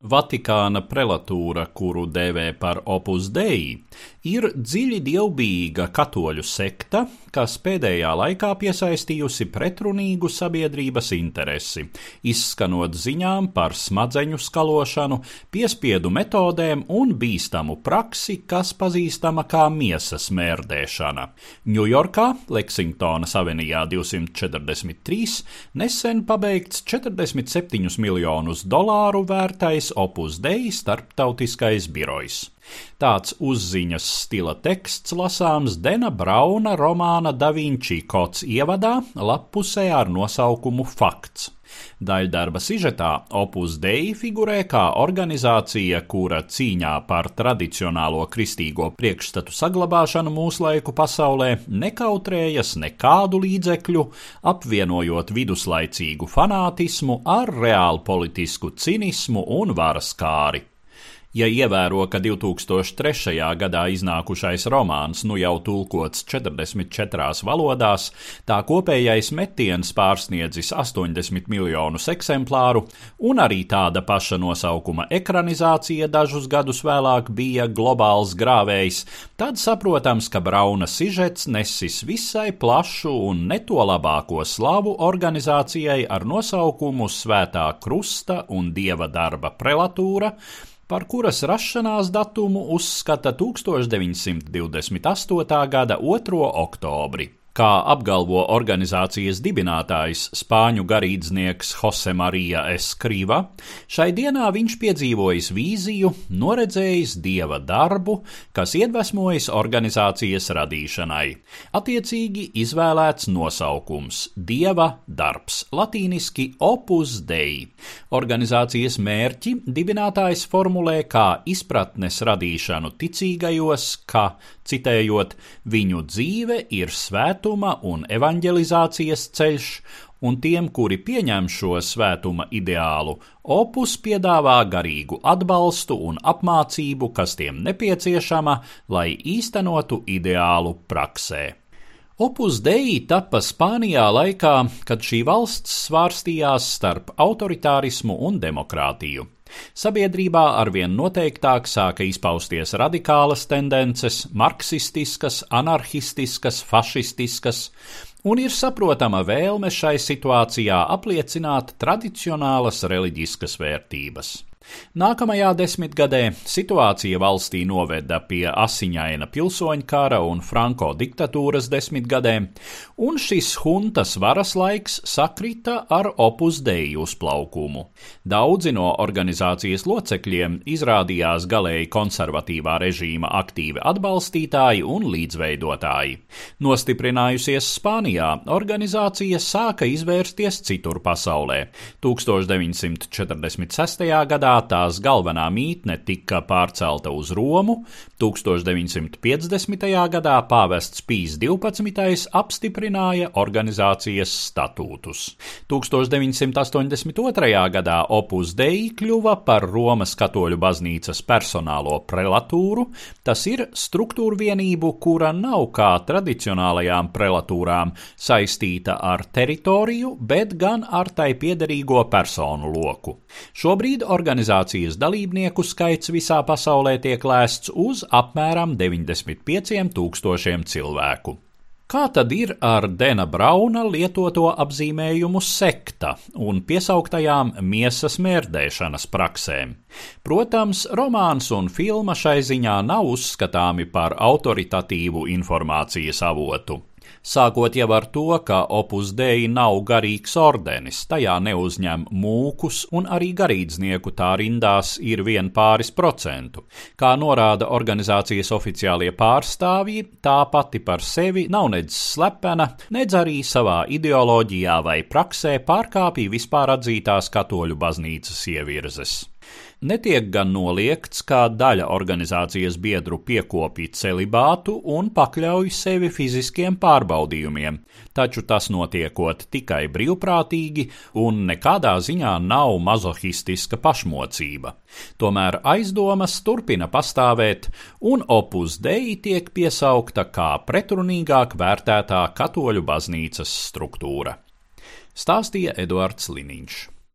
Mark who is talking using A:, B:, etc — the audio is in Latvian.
A: Vatikāna prelatūra, kuru dēvē par opus dei, ir dziļi dievbijīga katoļu sekta, kas pēdējā laikā piesaistījusi pretrunīgu sabiedrības interesi, izskanot ziņām par smadzeņu skalošanu, piespiedu metodēm un bīstamu praksi, kas pazīstama kā miesas mērdēšana. Ņujorkā, Leksingtonas avenijā 243, nesen pabeigts 47 miljonus dolāru vērtais Opus Dei starptautiskais birojs. Tāds uzziņas stila teksts lasāms Dena Brauna romāna Da Vinci kods ievadā lappusē ar nosaukumu Fakts. Daļdarba sižetā Opus Dei figurē kā organizācija, kura cīņā par tradicionālo kristīgo priekšstatu saglabāšanu mūslaiku pasaulē nekautrējas nekādu līdzekļu, apvienojot viduslaicīgu fanātismu ar reālu politisku cinismu un varas kāri. Ja ievēro, ka 2003. gadā iznākušais romāns nu jau tulkots 44 valodās, tā kopējais metiens pārsniedzis 80 miljonus eksemplāru, un arī tāda paša nosaukuma ekranizācija dažus gadus vēlāk bija globāls grāvējs, tad saprotams, ka Brauna sižets nesis visai plašu un ne to labāko slavu organizācijai ar nosaukumu Svētā Krusta un Dieva darba prelatūra, par kuras rašanās datumu uzskata 1928. gada 2. oktobri. Kā apgalvo organizācijas dibinātājs, spāņu garīdznieks Jose Marija Eskrīva, šai dienā viņš piedzīvojis vīziju, noredzējis dieva darbu, kas iedvesmojis organizācijas radīšanai. Attiecīgi izvēlēts nosaukums - Dieva darbs, latīniski opus dei. Organizācijas mērķi dibinātājs formulē kā izpratnes radīšanu ticīgajos, ka, citējot, viņu dzīve ir svēta svētuma un evanģelizācijas ceļš, un tiem, kuri pieņem šo svētuma ideālu, opus piedāvā garīgu atbalstu un apmācību, kas tiem nepieciešama, lai īstenotu ideālu praksē. Opus Dei tapa Spānijā laikā, kad šī valsts svārstījās starp autoritārismu un demokrātiju. Sabiedrībā arvien noteiktāk sāka izpausties radikālas tendences, marksistiskas, anarchistiskas, fašistiskas, un ir saprotama vēlme šai situācijā apliecināt tradicionālas reliģiskas vērtības. Nākamajā desmitgadē situācija valstī noveda pie asiņaina pilsoņu kara un Franko diktatūras desmitgadēm, un šis huntas varas laiks sakrita ar opus dei uzplaukumu. Daudzi no organizācijas locekļiem izrādījās galēji konservatīvā režīma aktīvi atbalstītāji un līdzveidotāji. Nostiprinājusies Spānijā, organizācija sāka izvērsties citur pasaulē. 1946. gadā gadā tās galvenā mītne tika pārcelta uz Romu, 1950. gadā pāvests Pīs 12. apstiprināja organizācijas statūtus. 1982. gadā Opus Dei kļuva par Romas katoļu baznīcas personālo prelatūru, tas ir struktūra vienību, kura nav kā tradicionālajām prelatūrām saistīta ar teritoriju, bet gan ar tai piederīgo personu loku. Šobrīd organizācija organizācijas dalībnieku skaits visā pasaulē tiek lēsts uz apmēram 95 tūkstošiem cilvēku. Kā tad ir ar Dena Brauna lietoto apzīmējumu sekta un piesauktajām miesas mērdēšanas praksēm? Protams, romāns un filma šai ziņā nav uzskatāmi par autoritatīvu informācijas avotu. Sākot jau ar to, ka opus dei nav garīgs ordenis, tajā neuzņem mūkus, un arī garīdznieku tā rindās ir vien pāris procentu. Kā norāda organizācijas oficiālie pārstāvji, tā pati par sevi nav nedz slepena, nedz arī savā ideoloģijā vai praksē pārkāpja vispār atzītās katoļu baznīcas ievirzes. Netiek gan noliegts, kā daļa organizācijas biedru piekopja celibātu un pakļauj sevi fiziskiem pārbaudījumiem, taču tas notiekot tikai brīvprātīgi un nekādā ziņā nav mazohistiska pašmocība. Tomēr aizdomas turpina pastāvēt, un opus dei tiek piesaukta kā pretrunīgāk vērtētā katoļu baznīcas struktūra. Stāstīja Eduards Liniņš.